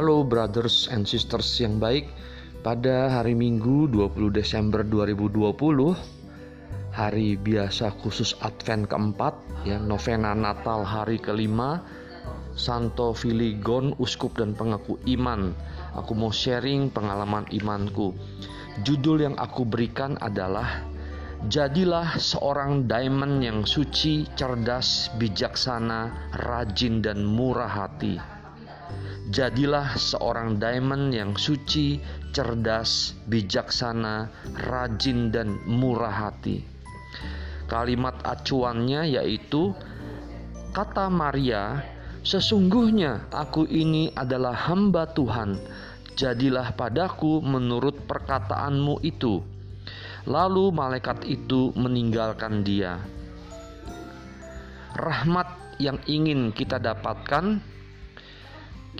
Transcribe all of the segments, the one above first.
Halo brothers and sisters yang baik. Pada hari Minggu 20 Desember 2020 Hari biasa khusus Advent keempat ya Novena Natal hari kelima Santo Filigon, uskup dan pengaku iman. Aku mau sharing pengalaman imanku. Judul yang aku berikan adalah Jadilah seorang diamond yang suci, cerdas, bijaksana, rajin, dan murah hati Jadilah seorang diamond yang suci, cerdas, bijaksana, rajin, dan murah hati. Kalimat acuannya yaitu kata Maria, "Sesungguhnya aku ini adalah hamba Tuhan, jadilah padaku menurut perkataanmu itu." Lalu malaikat itu meninggalkan dia. Rahmat yang ingin kita dapatkan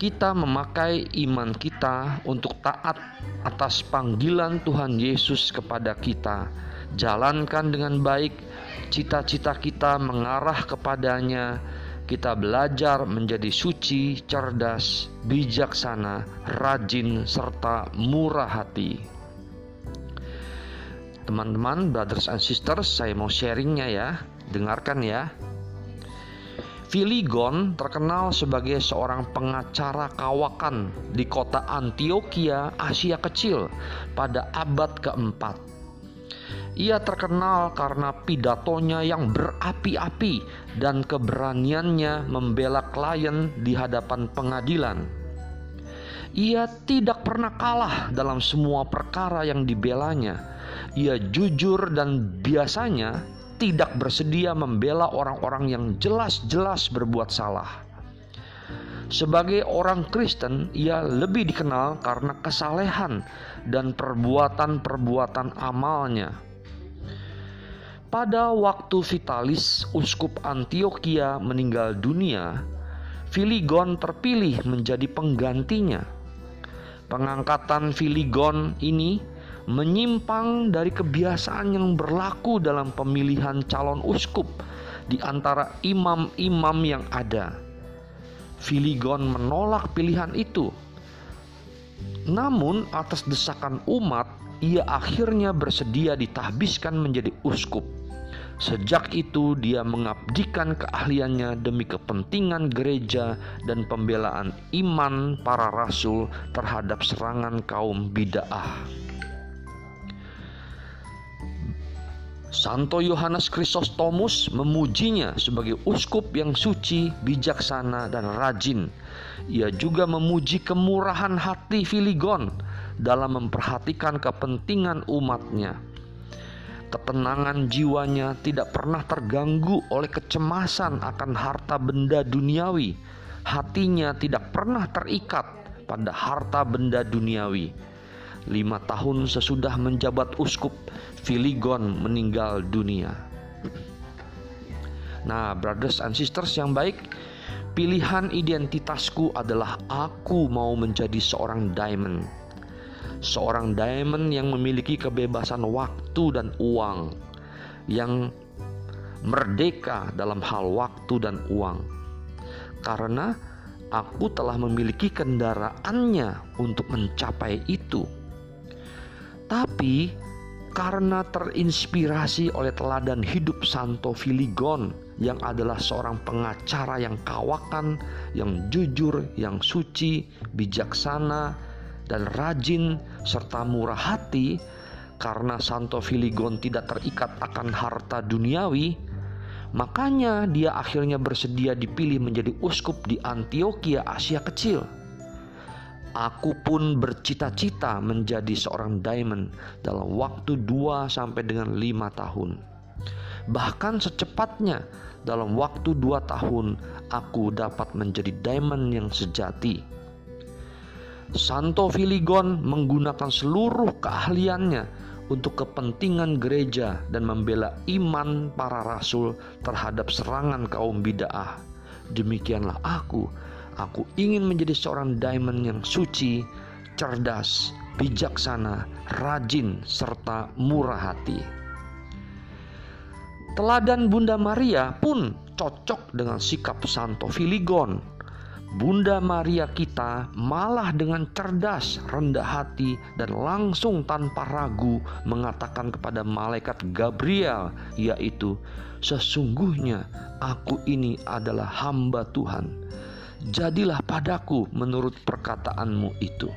kita memakai iman kita untuk taat atas panggilan Tuhan Yesus kepada kita. Jalankan dengan baik cita-cita kita mengarah kepadanya. Kita belajar menjadi suci, cerdas, bijaksana, rajin, serta murah hati. Teman-teman, brothers and sisters, saya mau sharingnya ya. Dengarkan ya. Filigon terkenal sebagai seorang pengacara kawakan di kota Antioquia, Asia Kecil pada abad keempat. Ia terkenal karena pidatonya yang berapi-api dan keberaniannya membela klien di hadapan pengadilan. Ia tidak pernah kalah dalam semua perkara yang dibelanya. Ia jujur dan biasanya tidak bersedia membela orang-orang yang jelas-jelas berbuat salah. Sebagai orang Kristen, ia lebih dikenal karena kesalehan dan perbuatan-perbuatan amalnya. Pada waktu Vitalis, uskup Antioquia meninggal dunia, Filigon terpilih menjadi penggantinya. Pengangkatan Filigon ini menyimpang dari kebiasaan yang berlaku dalam pemilihan calon uskup di antara imam-imam yang ada. Filigon menolak pilihan itu. Namun atas desakan umat, ia akhirnya bersedia ditahbiskan menjadi uskup. Sejak itu dia mengabdikan keahliannya demi kepentingan gereja dan pembelaan iman para rasul terhadap serangan kaum bid'ah. Santo Yohanes Chrysostomus memujinya sebagai uskup yang suci, bijaksana, dan rajin. Ia juga memuji kemurahan hati Filigon dalam memperhatikan kepentingan umatnya. Ketenangan jiwanya tidak pernah terganggu oleh kecemasan akan harta benda duniawi. Hatinya tidak pernah terikat pada harta benda duniawi lima tahun sesudah menjabat uskup, Filigon meninggal dunia. Nah, brothers and sisters yang baik, pilihan identitasku adalah aku mau menjadi seorang diamond. Seorang diamond yang memiliki kebebasan waktu dan uang, yang merdeka dalam hal waktu dan uang. Karena aku telah memiliki kendaraannya untuk mencapai itu. Tapi karena terinspirasi oleh teladan hidup Santo Filigon yang adalah seorang pengacara yang kawakan, yang jujur, yang suci, bijaksana, dan rajin serta murah hati, karena Santo Filigon tidak terikat akan harta duniawi, makanya dia akhirnya bersedia dipilih menjadi uskup di Antioquia, Asia Kecil. Aku pun bercita-cita menjadi seorang diamond dalam waktu 2 sampai dengan 5 tahun. Bahkan secepatnya dalam waktu 2 tahun aku dapat menjadi diamond yang sejati. Santo Filigon menggunakan seluruh keahliannya untuk kepentingan gereja dan membela iman para rasul terhadap serangan kaum bid'ah. Demikianlah aku Aku ingin menjadi seorang diamond yang suci, cerdas, bijaksana, rajin, serta murah hati. Teladan Bunda Maria pun cocok dengan sikap Santo Filigon. Bunda Maria kita malah dengan cerdas, rendah hati, dan langsung tanpa ragu mengatakan kepada malaikat Gabriel, yaitu: "Sesungguhnya aku ini adalah hamba Tuhan. Jadilah padaku menurut perkataanmu itu."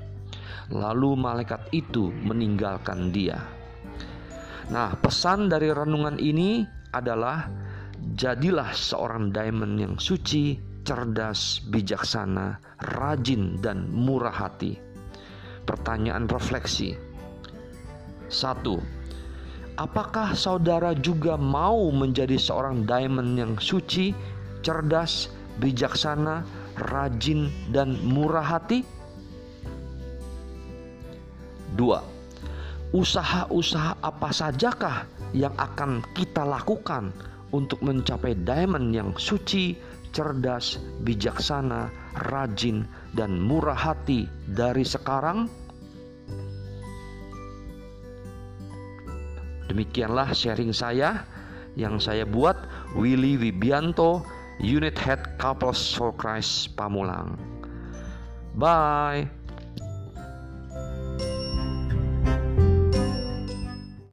Lalu malaikat itu meninggalkan dia. Nah, pesan dari renungan ini adalah: jadilah seorang diamond yang suci cerdas, bijaksana, rajin, dan murah hati. Pertanyaan refleksi: satu, apakah saudara juga mau menjadi seorang diamond yang suci, cerdas, bijaksana, rajin, dan murah hati? Dua, usaha-usaha apa sajakah yang akan kita lakukan untuk mencapai diamond yang suci, cerdas, bijaksana, rajin, dan murah hati dari sekarang? Demikianlah sharing saya yang saya buat Willy Wibianto, Unit Head Couples for Christ Pamulang. Bye.